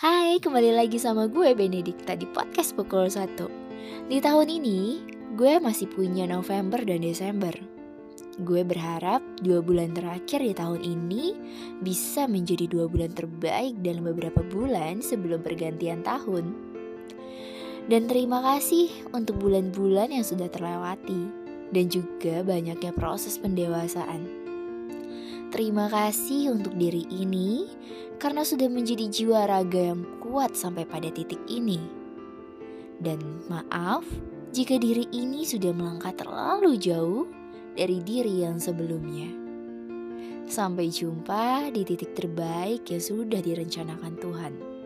Hai, kembali lagi sama gue Benedikta di podcast pukul 1 Di tahun ini, gue masih punya November dan Desember Gue berharap dua bulan terakhir di tahun ini bisa menjadi dua bulan terbaik dalam beberapa bulan sebelum pergantian tahun. Dan terima kasih untuk bulan-bulan yang sudah terlewati dan juga banyaknya proses pendewasaan. Terima kasih untuk diri ini karena sudah menjadi jiwa raga yang kuat sampai pada titik ini. Dan maaf jika diri ini sudah melangkah terlalu jauh dari diri yang sebelumnya. Sampai jumpa di titik terbaik yang sudah direncanakan Tuhan.